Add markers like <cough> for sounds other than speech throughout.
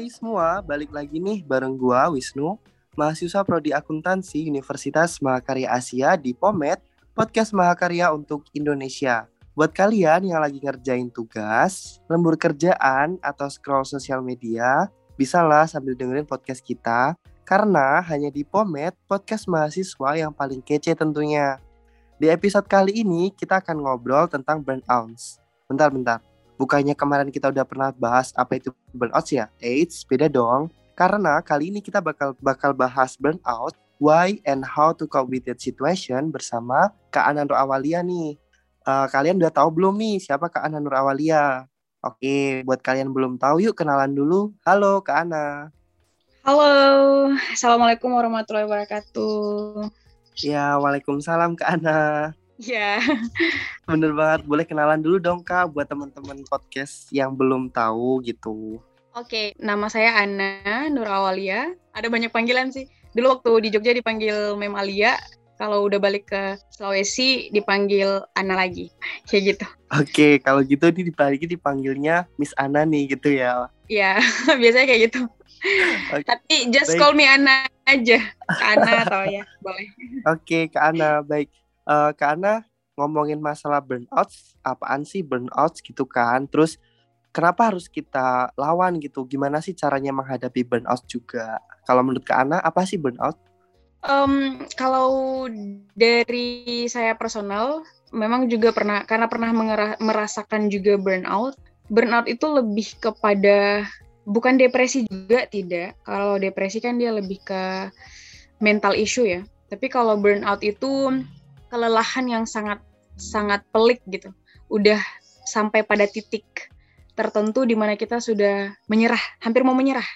Hai semua, balik lagi nih bareng gua Wisnu, mahasiswa prodi akuntansi Universitas Mahakarya Asia di Pomet, podcast Mahakarya untuk Indonesia. Buat kalian yang lagi ngerjain tugas, lembur kerjaan, atau scroll sosial media, bisalah sambil dengerin podcast kita, karena hanya di Pomet, podcast mahasiswa yang paling kece tentunya. Di episode kali ini, kita akan ngobrol tentang burnout. Bentar-bentar, bukannya kemarin kita udah pernah bahas apa itu burnout ya? Eits, beda dong. Karena kali ini kita bakal bakal bahas burnout, why and how to cope with that situation bersama Kak Ana Nur Awalia nih. Uh, kalian udah tahu belum nih siapa Kak Ana Nur Awalia? Oke, buat kalian belum tahu yuk kenalan dulu. Halo Kak Ana. Halo, Assalamualaikum warahmatullahi wabarakatuh. Ya, Waalaikumsalam Kak Ana. Ya. Bener banget. Boleh kenalan dulu dong Kak buat teman-teman podcast yang belum tahu gitu. Oke, nama saya Ana Nur Awalia. Ada banyak panggilan sih. Dulu waktu di Jogja dipanggil Mem Alia, kalau udah balik ke Sulawesi dipanggil Ana lagi. Kayak gitu. Oke, kalau gitu ini dibalik dipanggilnya Miss Ana nih gitu ya. Iya, <laughs> biasanya kayak gitu. Okay. Tapi just baik. call me Ana aja. Ana atau ya, boleh. Oke, Kak Ana, baik uh, karena ngomongin masalah burnout, apaan sih burnout gitu kan? Terus kenapa harus kita lawan gitu? Gimana sih caranya menghadapi burnout juga? Kalau menurut Kak Ana, apa sih burnout? Um, kalau dari saya personal, memang juga pernah karena pernah merasakan juga burnout. Burnout itu lebih kepada bukan depresi juga tidak. Kalau depresi kan dia lebih ke mental issue ya. Tapi kalau burnout itu kelelahan yang sangat sangat pelik gitu. Udah sampai pada titik tertentu di mana kita sudah menyerah, hampir mau menyerah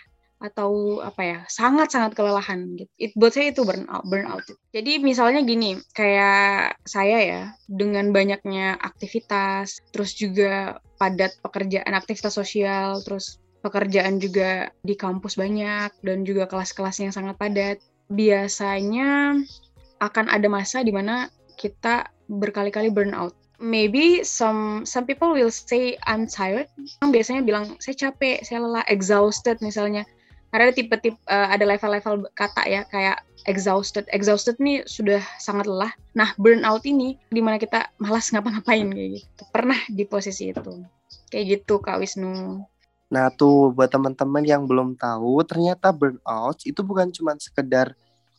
atau apa ya sangat-sangat kelelahan gitu. It, buat saya itu burnout burnout. Jadi misalnya gini, kayak saya ya dengan banyaknya aktivitas, terus juga padat pekerjaan aktivitas sosial, terus pekerjaan juga di kampus banyak dan juga kelas-kelas yang sangat padat. Biasanya akan ada masa di mana kita berkali-kali burnout. Maybe some some people will say I'm tired. Biasanya bilang saya capek, saya lelah, exhausted misalnya. Karena ada tipe-tipe uh, ada level-level kata ya kayak exhausted. Exhausted nih sudah sangat lelah. Nah, burnout ini di mana kita malas ngapa-ngapain kayak gitu. Pernah di posisi itu. Kayak gitu Kak Wisnu. Nah, tuh buat teman-teman yang belum tahu, ternyata burnout itu bukan cuma sekedar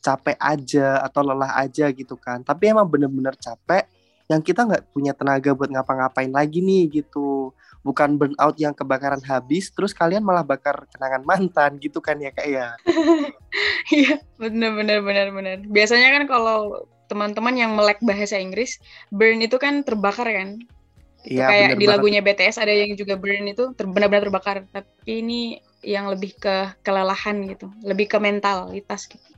capek aja atau lelah aja gitu kan. Tapi emang bener-bener capek yang kita nggak punya tenaga buat ngapa-ngapain lagi nih gitu. Bukan burnout yang kebakaran habis terus kalian malah bakar kenangan <laughs> mantan gitu kan ya kak ya? <laughs> Iya bener bener bener bener. Biasanya kan kalau teman-teman yang melek bahasa Inggris burn itu kan terbakar kan? Iya, kayak di lagunya BTS ada yang juga burn itu ter benar-benar terbakar. Tapi ini yang lebih ke kelelahan gitu lebih ke mentalitas gitu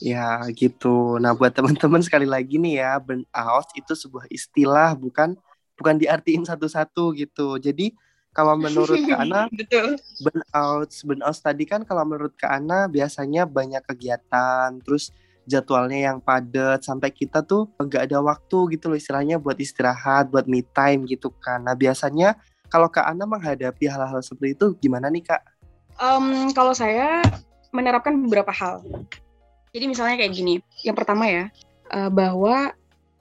Ya gitu. Nah buat teman-teman sekali lagi nih ya, burnout itu sebuah istilah bukan bukan diartiin satu-satu gitu. Jadi kalau menurut Kak Ana, <laughs> burnout, burnout tadi kan kalau menurut Kak Ana biasanya banyak kegiatan, terus jadwalnya yang padat sampai kita tuh nggak ada waktu gitu loh istilahnya buat istirahat, buat me time gitu kan. Nah biasanya kalau Kak Ana menghadapi hal-hal seperti itu gimana nih Kak? Um, kalau saya menerapkan beberapa hal. Jadi misalnya kayak gini, yang pertama ya, uh, bahwa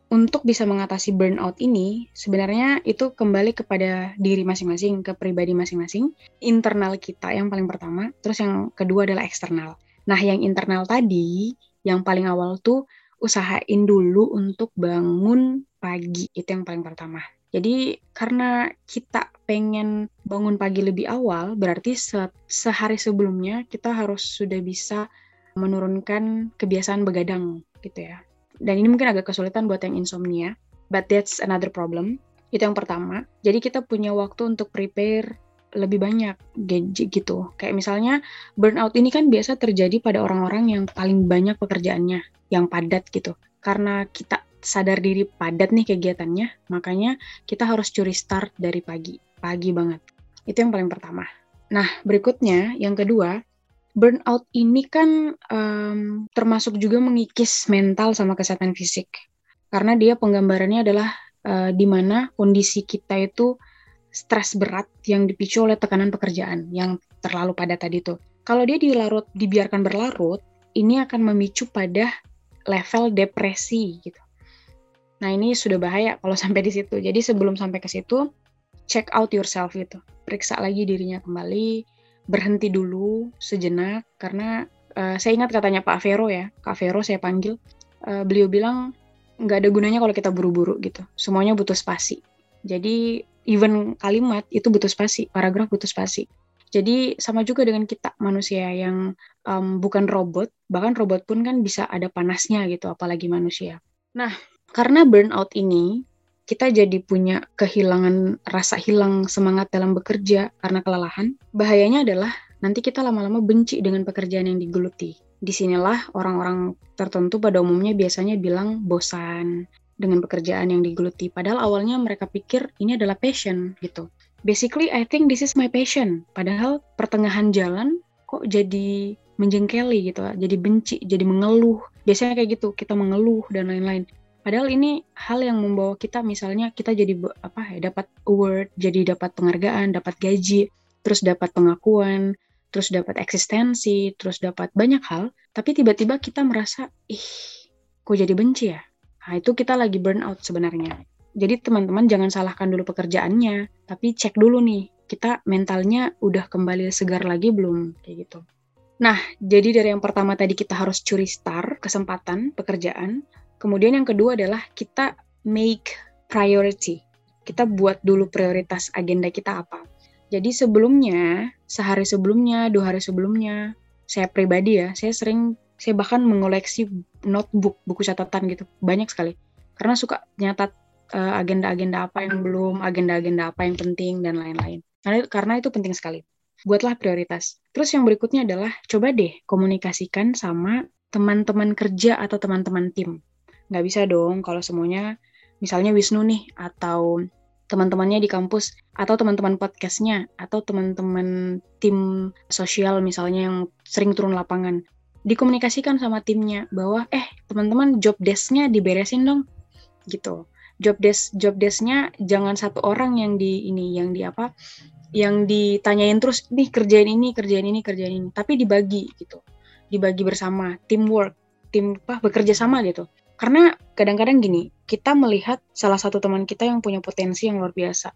untuk bisa mengatasi burnout ini sebenarnya itu kembali kepada diri masing-masing, ke pribadi masing-masing, internal kita yang paling pertama, terus yang kedua adalah eksternal. Nah, yang internal tadi, yang paling awal tuh usahain dulu untuk bangun pagi, itu yang paling pertama. Jadi karena kita pengen bangun pagi lebih awal, berarti se sehari sebelumnya kita harus sudah bisa menurunkan kebiasaan begadang gitu ya. Dan ini mungkin agak kesulitan buat yang insomnia, but that's another problem. Itu yang pertama. Jadi kita punya waktu untuk prepare lebih banyak gitu. Kayak misalnya burnout ini kan biasa terjadi pada orang-orang yang paling banyak pekerjaannya, yang padat gitu. Karena kita sadar diri padat nih kegiatannya, makanya kita harus curi start dari pagi, pagi banget. Itu yang paling pertama. Nah, berikutnya, yang kedua, burnout ini kan um, termasuk juga mengikis mental sama kesehatan fisik. Karena dia penggambarannya adalah uh, di mana kondisi kita itu stres berat yang dipicu oleh tekanan pekerjaan yang terlalu pada tadi tuh. Kalau dia dilarut, dibiarkan berlarut, ini akan memicu pada level depresi gitu. Nah ini sudah bahaya kalau <laughs> sampai di situ. Jadi sebelum sampai ke situ, check out yourself gitu. Periksa lagi dirinya kembali, berhenti dulu sejenak karena uh, saya ingat katanya Pak Vero ya, Kak Vero saya panggil, uh, beliau bilang nggak ada gunanya kalau kita buru-buru gitu. Semuanya butuh spasi. Jadi even kalimat itu butuh spasi, paragraf butuh spasi. Jadi sama juga dengan kita manusia yang um, bukan robot, bahkan robot pun kan bisa ada panasnya gitu, apalagi manusia. Nah, karena burnout ini kita jadi punya kehilangan rasa hilang semangat dalam bekerja karena kelelahan. Bahayanya adalah nanti kita lama-lama benci dengan pekerjaan yang digeluti. Di sinilah orang-orang tertentu pada umumnya biasanya bilang bosan dengan pekerjaan yang digeluti. Padahal awalnya mereka pikir ini adalah passion gitu basically I think this is my passion. Padahal pertengahan jalan kok jadi menjengkeli gitu, jadi benci, jadi mengeluh. Biasanya kayak gitu, kita mengeluh dan lain-lain. Padahal ini hal yang membawa kita misalnya kita jadi apa ya dapat award, jadi dapat penghargaan, dapat gaji, terus dapat pengakuan, terus dapat eksistensi, terus dapat banyak hal, tapi tiba-tiba kita merasa ih, kok jadi benci ya? Nah, itu kita lagi burnout sebenarnya. Jadi teman-teman jangan salahkan dulu pekerjaannya, tapi cek dulu nih, kita mentalnya udah kembali segar lagi belum kayak gitu. Nah, jadi dari yang pertama tadi kita harus curi start kesempatan pekerjaan. Kemudian yang kedua adalah kita make priority. Kita buat dulu prioritas agenda kita apa. Jadi sebelumnya, sehari sebelumnya, dua hari sebelumnya, saya pribadi ya, saya sering, saya bahkan mengoleksi notebook, buku catatan gitu, banyak sekali. Karena suka nyatat Eh, agenda-agenda apa yang belum, agenda-agenda apa yang penting dan lain-lain. Karena karena itu penting sekali. Buatlah prioritas. Terus yang berikutnya adalah coba deh komunikasikan sama teman-teman kerja atau teman-teman tim. Nggak bisa dong kalau semuanya, misalnya Wisnu nih, atau teman-temannya di kampus, atau teman-teman podcastnya, atau teman-teman tim sosial misalnya yang sering turun lapangan. Dikomunikasikan sama timnya bahwa, eh teman-teman job desk-nya diberesin dong, gitu. Job desk job desknya jangan satu orang yang di ini yang di apa yang ditanyain terus nih kerjain ini kerjain ini kerjain ini. Tapi dibagi gitu. Dibagi bersama teamwork tim apa bekerja sama gitu karena kadang-kadang gini kita melihat salah satu teman kita yang punya potensi yang luar biasa.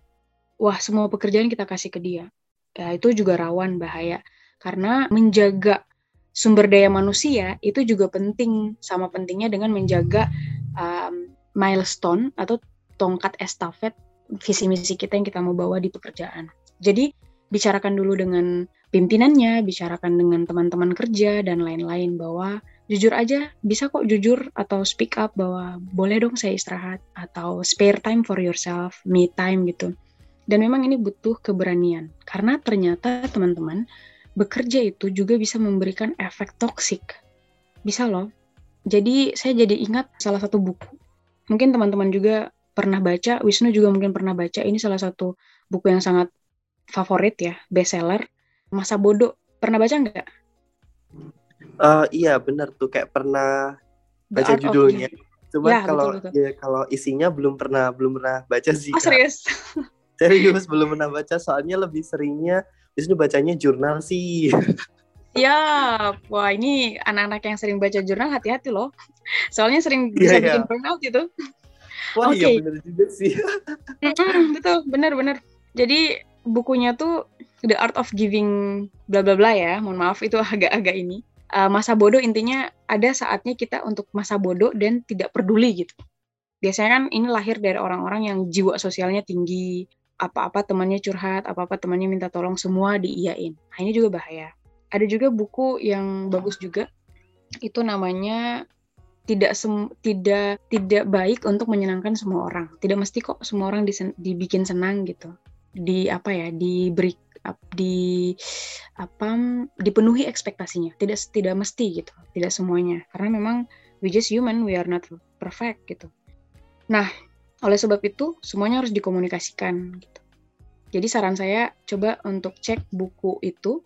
Wah semua pekerjaan kita kasih ke dia. Ya itu juga rawan bahaya. Karena menjaga sumber daya manusia itu juga penting. Sama pentingnya dengan menjaga um, milestone atau tongkat estafet visi misi kita yang kita mau bawa di pekerjaan. Jadi bicarakan dulu dengan pimpinannya, bicarakan dengan teman-teman kerja dan lain-lain bahwa jujur aja bisa kok jujur atau speak up bahwa boleh dong saya istirahat atau spare time for yourself, me time gitu. Dan memang ini butuh keberanian karena ternyata teman-teman bekerja itu juga bisa memberikan efek toksik. Bisa loh. Jadi saya jadi ingat salah satu buku mungkin teman-teman juga pernah baca, Wisnu juga mungkin pernah baca, ini salah satu buku yang sangat favorit ya, bestseller, Masa Bodoh. Pernah baca nggak? Uh, iya benar tuh kayak pernah baca judulnya. Cuma ya, kalau betul, betul. ya kalau isinya belum pernah belum pernah baca sih. Oh, serius? <laughs> serius belum pernah baca soalnya lebih seringnya Wisnu bacanya jurnal sih. <laughs> Ya, wah ini anak-anak yang sering baca jurnal hati-hati loh. Soalnya sering iya, bisa yeah, bikin yeah. burnout gitu. Wah okay. iya benar juga sih. <laughs> betul, benar-benar. Jadi bukunya tuh The Art of Giving bla bla bla ya. Mohon maaf itu agak-agak ini. Uh, masa bodoh intinya ada saatnya kita untuk masa bodoh dan tidak peduli gitu. Biasanya kan ini lahir dari orang-orang yang jiwa sosialnya tinggi, apa-apa temannya curhat, apa-apa temannya minta tolong semua diiyain. Nah, ini juga bahaya ada juga buku yang bagus juga itu namanya tidak sem tidak tidak baik untuk menyenangkan semua orang tidak mesti kok semua orang dibikin senang gitu di apa ya diberi di apa dipenuhi ekspektasinya. Tidak tidak mesti gitu tidak semuanya. Karena memang we just human we are not perfect gitu. Nah oleh sebab itu semuanya harus dikomunikasikan gitu. Jadi saran saya coba untuk cek buku itu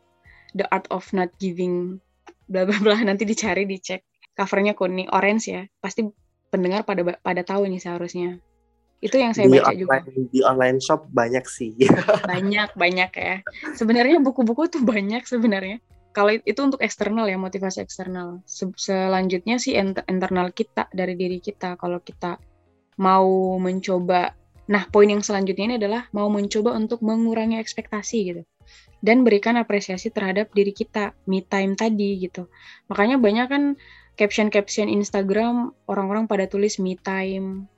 The Art of Not Giving bla bla bla nanti dicari dicek. Covernya kuning orange ya. Pasti pendengar pada pada tahu ini seharusnya Itu yang saya di baca online, juga. Di online shop banyak sih. <laughs> Banyak, banyak ya. Sebenarnya buku-buku tuh banyak sebenarnya. Kalau itu untuk eksternal ya, motivasi eksternal. Selanjutnya sih internal kita, dari diri kita. Kalau kita mau mencoba, nah poin yang selanjutnya ini adalah mau mencoba untuk mengurangi ekspektasi gitu. Dan berikan apresiasi terhadap diri kita, me time tadi gitu. Makanya banyak kan caption-caption Instagram orang-orang pada tulis me time,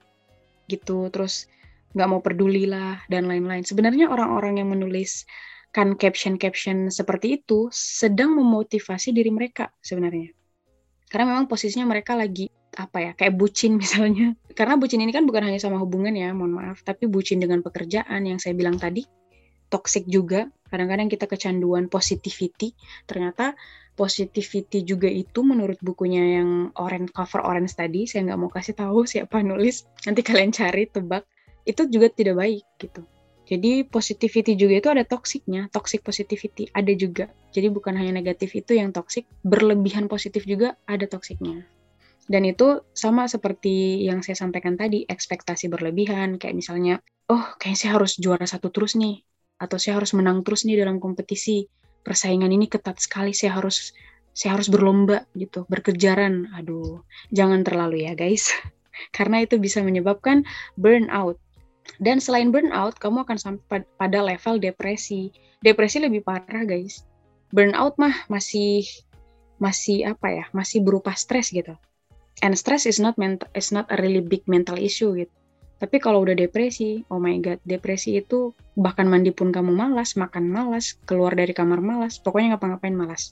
gitu terus nggak mau peduli lah dan lain-lain. Sebenarnya orang-orang yang menulis kan caption-caption seperti itu sedang memotivasi diri mereka sebenarnya. Karena memang posisinya mereka lagi apa ya kayak bucin <laughs> misalnya. Karena bucin ini kan bukan hanya sama hubungan ya mohon maaf tapi bucin dengan pekerjaan yang saya bilang tadi. Toxic juga kadang-kadang kita kecanduan positivity. Ternyata positivity juga itu menurut bukunya yang orange cover orange tadi saya nggak mau kasih tahu <laughs> siapa nulis nanti kalian cari tebak itu juga tidak baik gitu. Jadi positivity juga itu ada toksiknya toxic positivity ada juga. Jadi bukan hanya negatif itu yang toxic berlebihan positif juga ada toksiknya. Dan itu sama seperti yang saya sampaikan tadi ekspektasi berlebihan kayak misalnya oh kayaknya saya harus juara satu terus nih atau saya harus menang terus nih dalam kompetisi persaingan ini ketat sekali saya harus saya harus berlomba gitu berkejaran. Aduh jangan terlalu ya guys. <laughs> Karena itu bisa menyebabkan burnout. Dan selain burnout kamu akan sampai pada level depresi. Depresi lebih parah guys. Burnout mah masih masih apa ya masih berupa stres gitu. And stress is not mental is not a really big mental issue gitu tapi kalau udah depresi, oh my god, depresi itu bahkan mandi pun kamu malas, makan malas, keluar dari kamar malas, pokoknya ngapa-ngapain malas.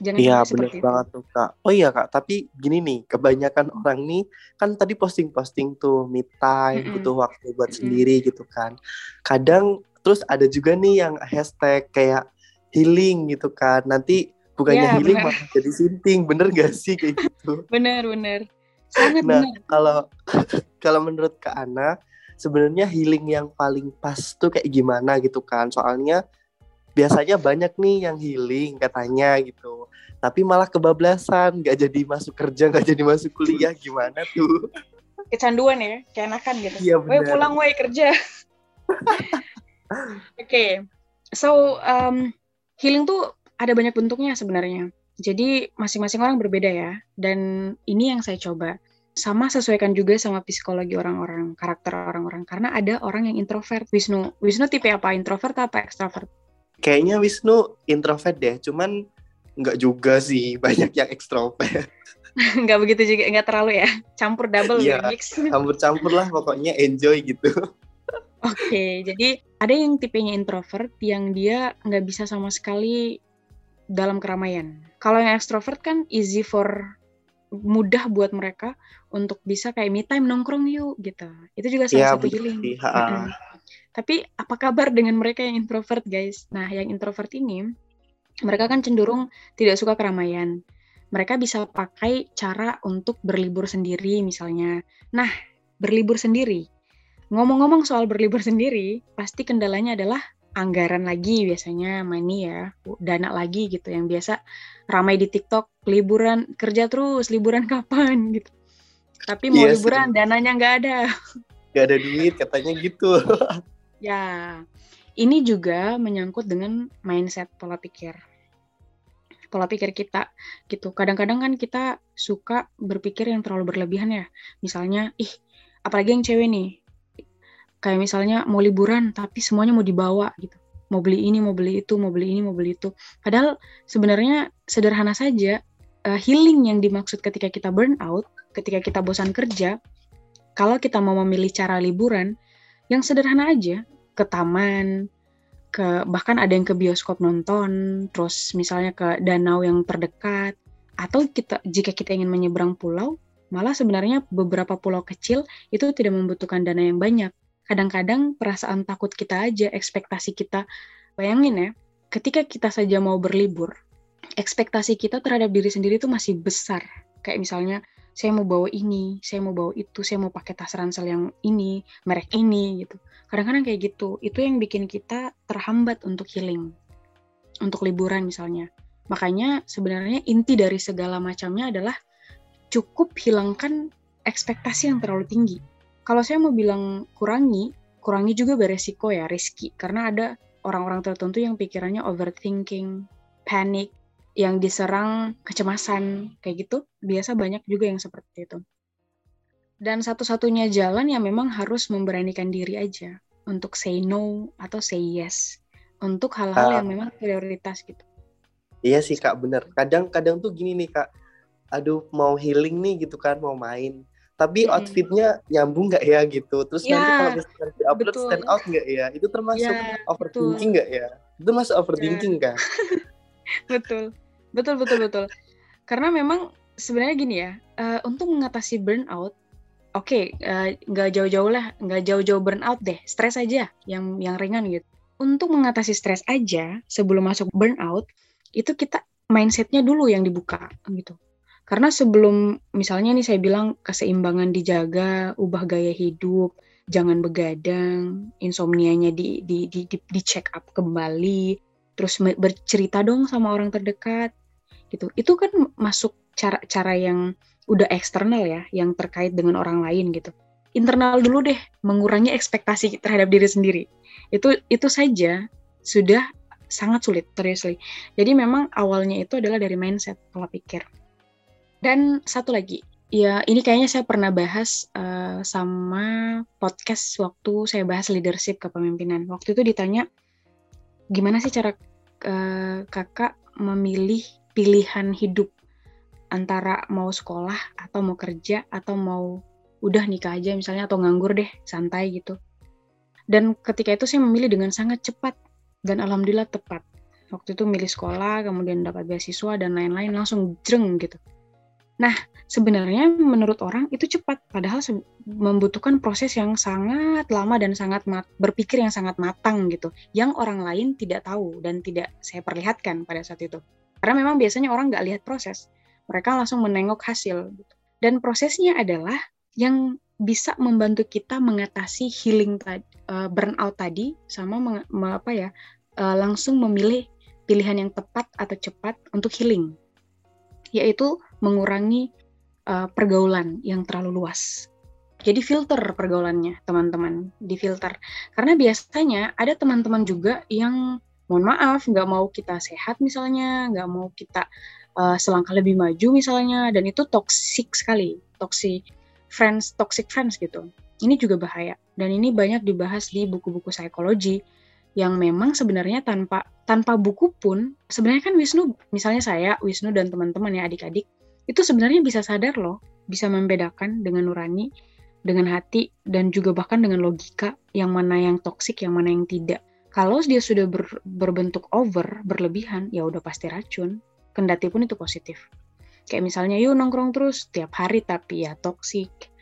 Jangan iya benar banget tuh kak. Oh iya kak, tapi gini nih, kebanyakan orang nih kan tadi posting-posting tuh me time, mm -hmm. butuh waktu buat mm -hmm. sendiri gitu kan. Kadang terus ada juga nih yang hashtag kayak healing gitu kan. Nanti bukannya yeah, healing bener. malah jadi sinting, bener gak sih kayak gitu? <laughs> bener bener. Sangat nah, kalau <laughs> kalau menurut Kak Ana, sebenarnya healing yang paling pas tuh kayak gimana gitu kan? Soalnya biasanya banyak nih yang healing katanya gitu. Tapi malah kebablasan, nggak jadi masuk kerja, nggak jadi masuk kuliah, gimana tuh? Kecanduan ya, kayak enakan gitu. Iya benar. pulang, woi kerja. <laughs> Oke, okay. so um, healing tuh ada banyak bentuknya sebenarnya. Jadi masing-masing orang berbeda ya. Dan ini yang saya coba. Sama sesuaikan juga sama psikologi orang-orang, karakter orang-orang. Karena ada orang yang introvert. Wisnu, Wisnu tipe apa? Introvert apa ekstrovert? Kayaknya Wisnu introvert deh. Cuman nggak juga sih. <laughs> Banyak yang ekstrovert. <laughs> nggak begitu juga, nggak terlalu ya. Campur double ya, mix. <laughs> Campur-campur lah pokoknya enjoy gitu. Oke, okay, jadi ada yang tipenya introvert yang dia nggak bisa sama sekali dalam keramaian. Kalau yang extrovert kan easy for mudah buat mereka untuk bisa kayak me time nongkrong yuk gitu. Itu juga salah ya, satu healing. Tapi apa kabar dengan mereka yang introvert guys? Nah, yang introvert ini mereka kan cenderung tidak suka keramaian. Mereka bisa pakai cara untuk berlibur sendiri misalnya. Nah, berlibur sendiri. Ngomong-ngomong soal berlibur sendiri, pasti kendalanya adalah anggaran lagi biasanya money ya dana lagi gitu. Yang biasa ramai di TikTok liburan kerja terus liburan <laughs> kapan gitu. Tapi mau yes, iya liburan dananya nggak ada. Nggak ada duit katanya gitu. <laughs> Ya ini juga menyangkut dengan mindset pola pikir. Pola pikir kita gitu. Kadang-kadang kan kita suka berpikir yang terlalu berlebihan ya. Misalnya ih apalagi yang cewek nih kayak misalnya mau liburan tapi semuanya mau dibawa gitu. Mau beli ini mau beli itu mau beli ini mau beli itu. Padahal sebenarnya sederhana saja uh, healing yang dimaksud ketika kita burn out ketika kita bosan kerja kalau kita mau memilih cara liburan yang sederhana aja ke taman ke bahkan ada yang ke bioskop nonton terus misalnya ke danau yang terdekat atau kita jika kita ingin menyeberang pulau malah sebenarnya beberapa pulau kecil itu tidak membutuhkan dana yang banyak kadang-kadang perasaan takut kita aja, ekspektasi kita. Bayangin ya, ketika kita saja mau berlibur, ekspektasi kita terhadap diri sendiri itu masih besar. Kayak misalnya, saya mau bawa ini, saya mau bawa itu, saya mau pakai tas ransel yang ini, merek ini gitu. Kadang-kadang kayak gitu. Itu yang bikin kita terhambat untuk healing. Untuk liburan misalnya. Makanya sebenarnya inti dari segala macamnya adalah cukup hilangkan ekspektasi yang terlalu tinggi kalau saya mau bilang kurangi, kurangi juga beresiko ya, riski. Karena ada orang-orang tertentu yang pikirannya overthinking, panic, yang diserang kecemasan, kayak gitu. Biasa banyak juga yang seperti itu. Dan satu-satunya jalan yang memang harus memberanikan diri aja untuk say no atau say yes untuk hal-hal uh, yang memang prioritas gitu. Iya sih kak, bener. Kadang-kadang tuh gini nih kak, aduh mau healing nih gitu kan, mau main tapi hmm. outfitnya nyambung nggak ya gitu? Terus ya, nanti kalau misalnya di upload betul. stand out nggak ya? Itu termasuk ya, overthinking nggak ya? Itu masuk overthinking ya. kan? <laughs> Betul. Betul betul betul. Karena memang sebenarnya gini ya uh, untuk mengatasi burnout oke okay, uh, nggak jauh-jauh lah nggak jauh-jauh burnout deh stres aja yang yang ringan gitu. Untuk mengatasi stres aja sebelum masuk burnout itu kita mindsetnya dulu yang dibuka gitu karena sebelum misalnya nih saya bilang keseimbangan dijaga, ubah gaya hidup, jangan begadang, insomnianya di di di di, di check up kembali, terus bercerita dong sama orang terdekat gitu. Itu kan masuk cara-cara yang udah eksternal ya, yang terkait dengan orang lain gitu. Internal dulu deh, mengurangi ekspektasi terhadap diri sendiri. Itu itu saja sudah sangat sulit, seriously. Jadi memang awalnya itu adalah dari mindset, pola pikir. Dan satu lagi, ya ini kayaknya saya pernah bahas uh, sama podcast waktu saya bahas leadership kepemimpinan. Waktu itu ditanya, gimana sih cara uh, kakak memilih pilihan hidup antara mau sekolah atau mau kerja atau mau udah nikah aja misalnya atau nganggur deh santai gitu. Dan ketika itu saya memilih dengan sangat cepat dan alhamdulillah tepat. Waktu itu milih sekolah, kemudian dapat beasiswa dan lain-lain langsung jreng gitu. Nah, sebenarnya menurut orang itu cepat, padahal membutuhkan proses yang sangat lama dan sangat berpikir yang sangat matang gitu, yang orang lain tidak tahu dan tidak saya perlihatkan pada saat itu. Karena memang biasanya orang nggak lihat proses, mereka langsung menengok hasil. Gitu. Dan prosesnya adalah yang bisa membantu kita mengatasi healing tadi, uh, burnout tadi, sama apa ya, uh, langsung memilih pilihan yang tepat atau cepat untuk healing, yaitu mengurangi uh, pergaulan yang terlalu luas. Jadi filter pergaulannya teman-teman, di filter. Karena biasanya ada teman-teman juga yang mohon maaf nggak mau kita sehat misalnya, nggak mau kita uh, selangkah lebih maju misalnya, dan itu toxic sekali, toxic friends, toxic friends gitu. Ini juga bahaya dan ini banyak dibahas di buku-buku psikologi yang memang sebenarnya tanpa tanpa buku pun sebenarnya kan Wisnu misalnya saya Wisnu dan teman-teman ya adik-adik itu sebenarnya bisa sadar loh, bisa membedakan dengan nurani, dengan hati, dan juga bahkan dengan logika yang mana yang toksik, yang mana yang tidak. Kalau dia sudah ber, berbentuk over, berlebihan, ya udah pasti racun. Kendati pun itu positif. Kayak misalnya, yuk nongkrong terus tiap hari tapi ya toksik.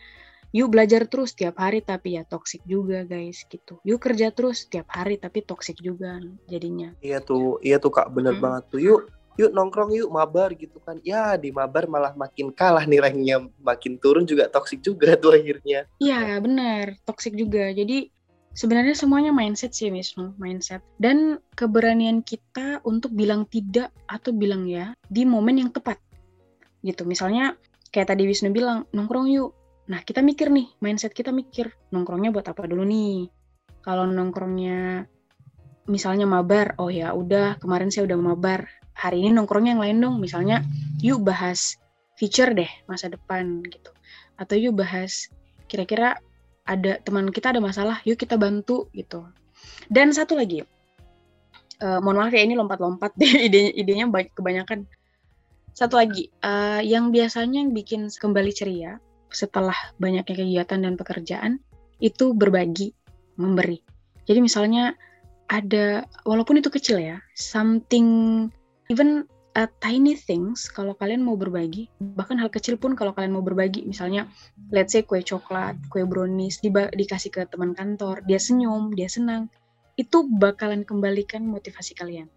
Yuk belajar terus tiap hari tapi ya toksik juga guys gitu. Yuk kerja terus tiap hari tapi toksik juga jadinya. Iya tuh, iya tuh kak bener hmm. banget tuh. Yuk yuk nongkrong yuk mabar gitu kan. Ya di mabar malah makin kalah nih ranknya makin turun juga toksik juga tuh akhirnya. Iya benar toksik juga. Jadi sebenarnya semuanya mindset sih Wisnu mindset. Dan keberanian kita untuk bilang tidak atau bilang ya di momen yang tepat. Gitu misalnya kayak tadi Wisnu bilang nongkrong yuk. Nah kita mikir nih mindset kita mikir nongkrongnya buat apa dulu nih? Kalau nongkrongnya misalnya mabar oh ya udah kemarin saya udah mabar hari ini nongkrongnya yang lain dong misalnya yuk bahas feature deh masa depan gitu. Atau yuk bahas kira-kira ada teman kita ada masalah yuk kita bantu gitu. Dan satu lagi uh, mohon maaf ya ini lompat-lompat deh <laughs> ide idenya banyak kebanyakan. Satu lagi uh, yang biasanya bikin kembali ceria setelah banyaknya kegiatan dan pekerjaan itu berbagi memberi. Jadi misalnya ada walaupun itu kecil ya something even uh, tiny things kalau kalian mau berbagi bahkan hal kecil pun kalau kalian mau berbagi. Misalnya let's say kue coklat kue brownies di, dikasih ke teman kantor dia senyum dia senang itu bakalan kembalikan motivasi kalian.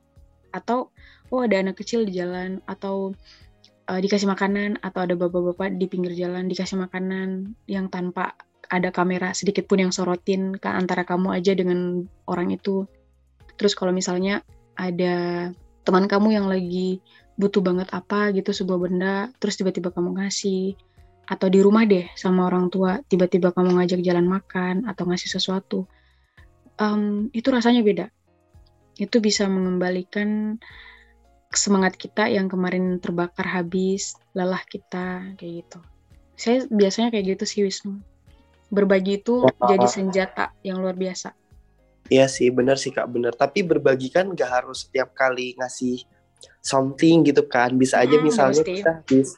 Atau oh ada anak kecil di jalan atau uh, dikasih makanan atau ada bapak-bapak di pinggir jalan dikasih makanan yang tanpa ada kamera sedikit pun yang sorotin ke antara kamu aja dengan orang itu. Terus kalau misalnya ada teman kamu yang lagi butuh banget apa gitu sebuah benda terus tiba-tiba kamu ngasih. Atau di rumah deh sama orang tua tiba-tiba kamu ngajak jalan makan atau ngasih sesuatu. Um, itu rasanya beda. Itu bisa mengembalikan semangat kita yang kemarin terbakar habis lelah kita kayak gitu. Saya biasanya kayak gitu sih Wisnu. Berbagi itu jadi senjata yang luar biasa Iya sih, benar sih kak, benar. Tapi berbagi kan gak harus setiap kali ngasih something gitu kan. Bisa aja hmm, misalnya kita habis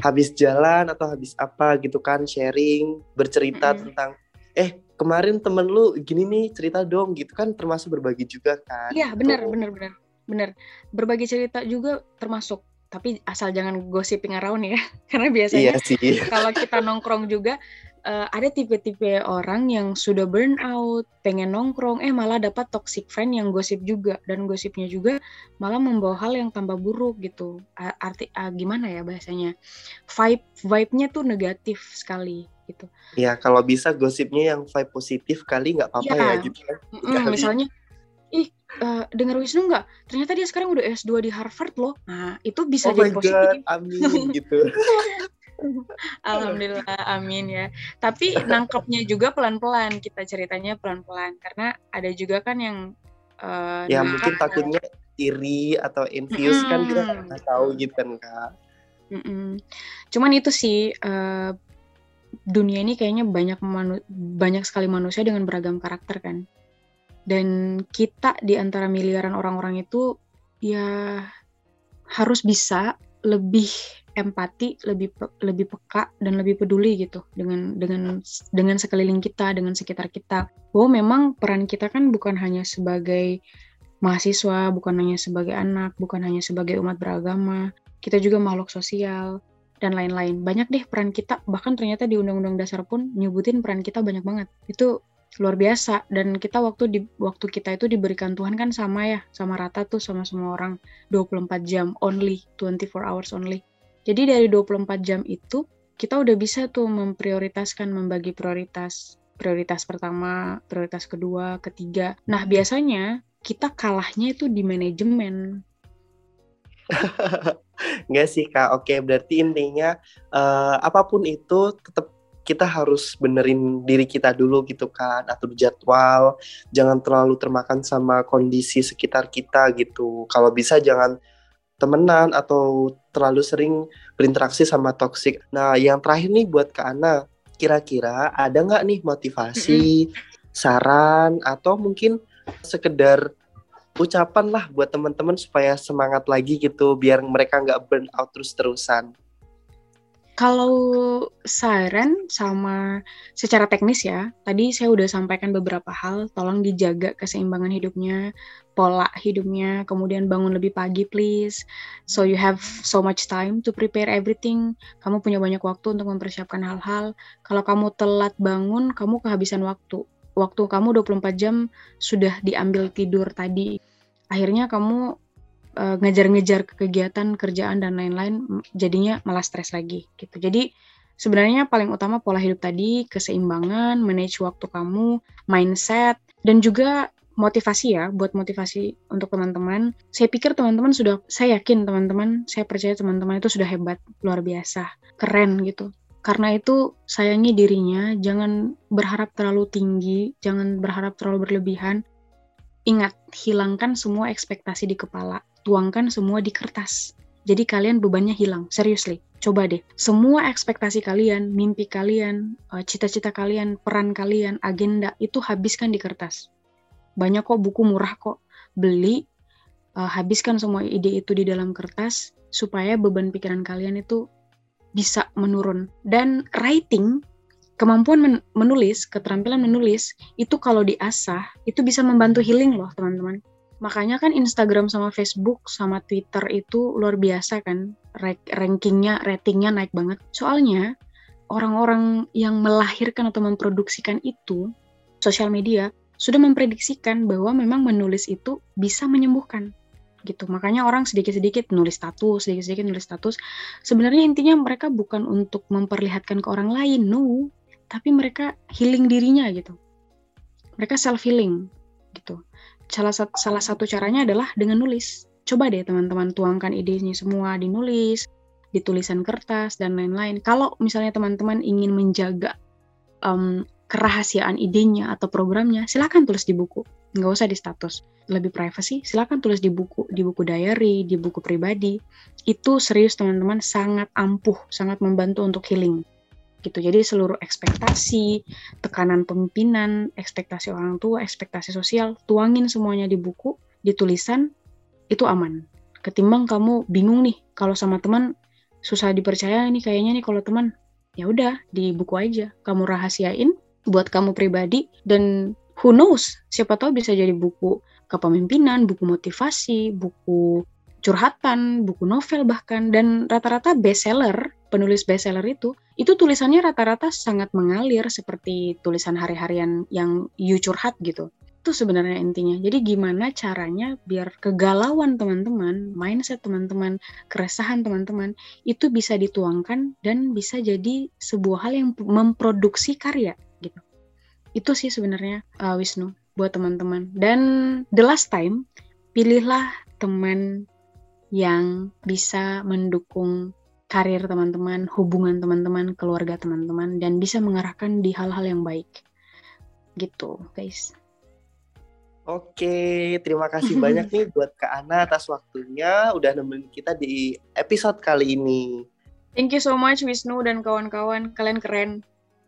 habis jalan atau habis apa gitu kan sharing bercerita hmm. tentang eh kemarin temen lu gini nih cerita dong gitu kan termasuk berbagi juga kan iya benar gitu. benar benar benar berbagi cerita juga termasuk tapi asal jangan gossiping around ya <laughs> karena biasanya iya kalau kita nongkrong juga uh, ada tipe-tipe orang yang sudah burn out, pengen nongkrong, eh malah dapat toxic friend yang gosip juga dan gosipnya juga malah membawa hal yang tambah buruk gitu. Arti uh, gimana ya bahasanya? Vibe vibe-nya tuh negatif sekali gitu. Ya kalau bisa gosipnya yang vibe positif kali nggak apa-apa ya. ya gitu. Mm, misalnya ih uh, dengar Wisnu nggak? Ternyata dia sekarang udah S2 di Harvard loh. Nah, itu bisa oh jadi positif. God, amin gitu. <laughs> <laughs> <laughs> Alhamdulillah, amin ya. Tapi nangkepnya juga pelan-pelan, kita ceritanya pelan-pelan karena ada juga kan yang uh, ya mungkin takutnya iri atau envious mm, kan kita nggak tahu gitu kan kak. Cuman itu sih uh, dunia ini kayaknya banyak manu banyak sekali manusia dengan beragam karakter kan. Dan kita di antara miliaran orang-orang itu ya harus bisa lebih empati, lebih lebih peka dan lebih peduli gitu dengan dengan dengan sekeliling kita, dengan sekitar kita. Bahwa memang peran kita kan bukan hanya sebagai mahasiswa, bukan hanya sebagai anak, bukan hanya sebagai umat beragama. Kita juga makhluk sosial dan lain-lain. Banyak deh peran kita, bahkan ternyata di Undang-Undang Dasar pun nyebutin peran kita banyak banget. Itu luar biasa dan kita waktu di waktu kita itu diberikan Tuhan kan sama ya, sama rata tuh sama semua orang 24 jam only, 24 hours only. Jadi dari 24 jam itu kita udah bisa tuh memprioritaskan membagi prioritas. Prioritas pertama, prioritas kedua, ketiga. Nah, biasanya kita kalahnya itu di manajemen. <laughs> Enggak sih kak, oke berarti intinya uh, apa pun itu tetap kita harus benerin diri kita dulu gitu kan atur jadwal jangan terlalu termakan sama kondisi sekitar kita gitu kalau bisa jangan temenan atau terlalu sering berinteraksi sama toxic. Nah, yang terakhir nih buat Kak Ana, kira-kira ada nggak nih motivasi, saran, atau mungkin sekedar ucapan lah buat teman-teman supaya semangat lagi gitu, biar mereka nggak burn out terus-terusan? Kalau saran sama secara teknis ya, tadi saya udah sampaikan beberapa hal, tolong dijaga keseimbangan hidupnya, pola hidupnya, kemudian bangun lebih pagi please. So you have so much time to prepare everything. Kamu punya banyak waktu untuk mempersiapkan hal-hal. Kalau kamu telat bangun, kamu kehabisan waktu. Waktu kamu 24 jam sudah diambil tidur tadi. Akhirnya kamu ngejar-ngejar kegiatan kerjaan dan lain-lain jadinya malah stres lagi gitu. Jadi sebenarnya paling utama pola hidup tadi keseimbangan manage waktu kamu mindset dan juga motivasi ya buat motivasi untuk teman-teman. Saya pikir teman-teman sudah saya yakin teman-teman saya percaya teman-teman itu sudah hebat luar biasa keren gitu. Karena itu sayangi dirinya jangan berharap terlalu tinggi jangan berharap terlalu berlebihan. Ingat hilangkan semua ekspektasi di kepala tuangkan semua di kertas. Jadi kalian bebannya hilang, seriously. Coba deh, semua ekspektasi kalian, mimpi kalian, eh, cita-cita kalian, peran kalian, agenda itu habiskan di kertas. Banyak kok buku murah kok. Beli, uh, habiskan semua ide itu di dalam kertas supaya beban pikiran kalian itu bisa menurun. Dan writing, kemampuan men menulis, keterampilan menulis itu kalau diasah itu bisa membantu healing loh, teman-teman Makanya kan Instagram sama Facebook sama Twitter itu luar biasa kan rankingnya, ratingnya naik banget. Soalnya orang-orang yang melahirkan atau memproduksikan itu sosial media sudah memprediksikan bahwa memang menulis itu bisa menyembuhkan gitu. Makanya orang sedikit-sedikit nulis status, sedikit-sedikit nulis status. Sebenarnya intinya mereka bukan untuk memperlihatkan ke orang lain, no, tapi mereka healing dirinya gitu. Mereka self healing gitu salah satu salah satu caranya adalah dengan nulis. Coba deh teman-teman tuangkan idenya semua dinulis, di tulisan kertas dan lain-lain. Kalau misalnya teman-teman ingin menjaga um, kerahasiaan idenya atau programnya, silakan tulis di buku, nggak usah di status. Lebih privacy, silakan tulis di buku, di buku diary, di buku pribadi. Itu serius teman-teman, sangat ampuh, sangat membantu untuk healing. Gitu. Jadi seluruh ekspektasi, tekanan pemimpinan, ekspektasi orang tua, ekspektasi sosial, tuangin semuanya di buku, di tulisan, itu aman. Ketimbang kamu bingung nih, kalau sama teman susah dipercaya ini kayaknya nih kalau teman, ya udah di buku aja, kamu rahasiain, buat kamu pribadi dan who knows siapa tahu bisa jadi buku kepemimpinan, buku motivasi, buku curhatan, buku novel bahkan dan rata-rata bestseller, penulis bestseller itu itu tulisannya rata-rata sangat mengalir seperti tulisan hari-harian yang you curhat gitu. Itu sebenarnya intinya. Jadi gimana caranya biar kegalauan teman-teman, mindset teman-teman, keresahan teman-teman itu bisa dituangkan dan bisa jadi sebuah hal yang memproduksi karya gitu. Itu sih sebenarnya uh, Wisnu buat teman-teman. Dan the last time pilihlah teman yang bisa mendukung karir teman-teman, hubungan teman-teman, keluarga teman-teman, dan bisa mengarahkan di hal-hal yang baik. Gitu, guys. Oke, terima kasih banyak nih buat Kak Ana atas waktunya udah nemenin kita di episode kali ini. Thank you so much Wisnu dan kawan-kawan, kalian keren.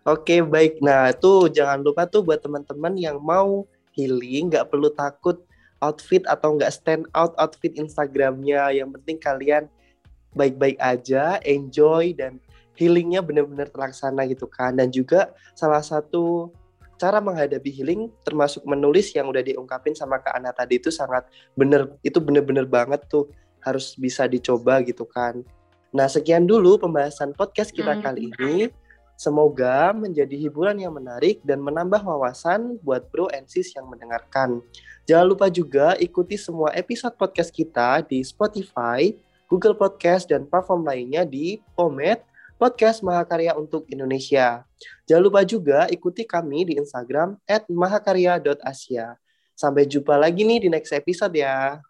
Oke, baik. Nah, tuh jangan lupa tuh buat teman-teman yang mau healing, nggak perlu takut outfit atau nggak stand out outfit Instagramnya. Yang penting kalian baik-baik aja, enjoy dan healingnya benar-benar terlaksana gitu kan. Dan juga salah satu cara menghadapi healing termasuk menulis yang udah diungkapin sama Kak Ana tadi itu sangat bener itu bener-bener banget tuh harus bisa dicoba gitu kan. Nah sekian dulu pembahasan podcast kita hmm. kali ini. Semoga menjadi hiburan yang menarik dan menambah wawasan buat bro and sis yang mendengarkan. Jangan lupa juga ikuti semua episode podcast kita di Spotify, Google Podcast, dan platform lainnya di Pomet, Podcast Mahakarya untuk Indonesia. Jangan lupa juga ikuti kami di Instagram at mahakarya.asia. Sampai jumpa lagi nih di next episode ya.